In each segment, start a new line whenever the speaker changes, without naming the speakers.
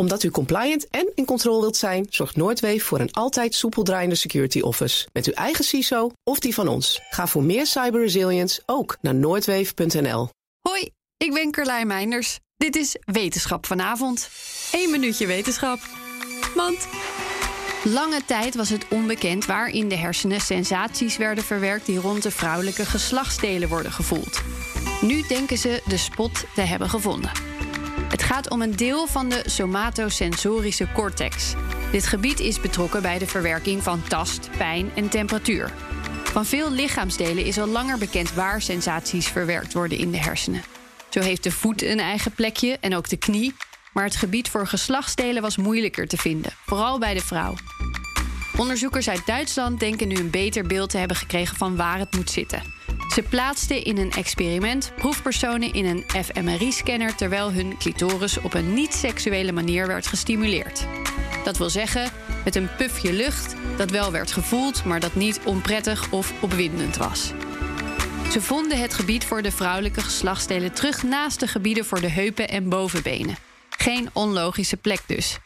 Omdat u compliant en in controle wilt zijn, zorgt Noordweef voor een altijd soepel draaiende security office. Met uw eigen CISO of die van ons. Ga voor meer cyber resilience ook naar noordweef.nl.
Hoi, ik ben Carlijn Meinders. Dit is Wetenschap vanavond. Eén minuutje wetenschap. Want lange tijd was het onbekend waar in de hersenen sensaties werden verwerkt die rond de vrouwelijke geslachtsdelen worden gevoeld. Nu denken ze de spot te hebben gevonden. Het gaat om een deel van de somatosensorische cortex. Dit gebied is betrokken bij de verwerking van tast, pijn en temperatuur. Van veel lichaamsdelen is al langer bekend waar sensaties verwerkt worden in de hersenen. Zo heeft de voet een eigen plekje en ook de knie. Maar het gebied voor geslachtsdelen was moeilijker te vinden, vooral bij de vrouw. Onderzoekers uit Duitsland denken nu een beter beeld te hebben gekregen van waar het moet zitten. Ze plaatsten in een experiment proefpersonen in een fMRI-scanner terwijl hun clitoris op een niet-seksuele manier werd gestimuleerd. Dat wil zeggen, met een pufje lucht dat wel werd gevoeld, maar dat niet onprettig of opwindend was. Ze vonden het gebied voor de vrouwelijke geslachtsdelen terug naast de gebieden voor de heupen en bovenbenen. Geen onlogische plek dus.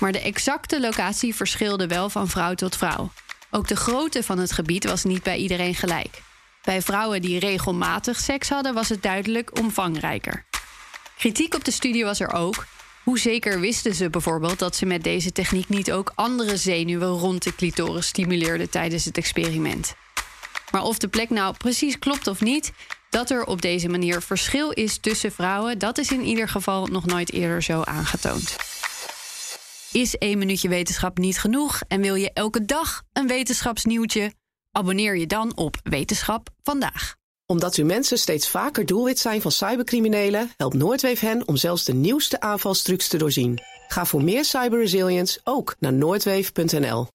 Maar de exacte locatie verschilde wel van vrouw tot vrouw. Ook de grootte van het gebied was niet bij iedereen gelijk. Bij vrouwen die regelmatig seks hadden, was het duidelijk omvangrijker. Kritiek op de studie was er ook. Hoe zeker wisten ze bijvoorbeeld dat ze met deze techniek niet ook andere zenuwen rond de clitoris stimuleerden tijdens het experiment? Maar of de plek nou precies klopt of niet, dat er op deze manier verschil is tussen vrouwen, dat is in ieder geval nog nooit eerder zo aangetoond. Is één minuutje wetenschap niet genoeg en wil je elke dag een wetenschapsnieuwtje? Abonneer je dan op Wetenschap vandaag.
Omdat uw mensen steeds vaker doelwit zijn van cybercriminelen, helpt Noordweef hen om zelfs de nieuwste aanvalstrucs te doorzien. Ga voor meer cyber resilience ook naar noordweef.nl.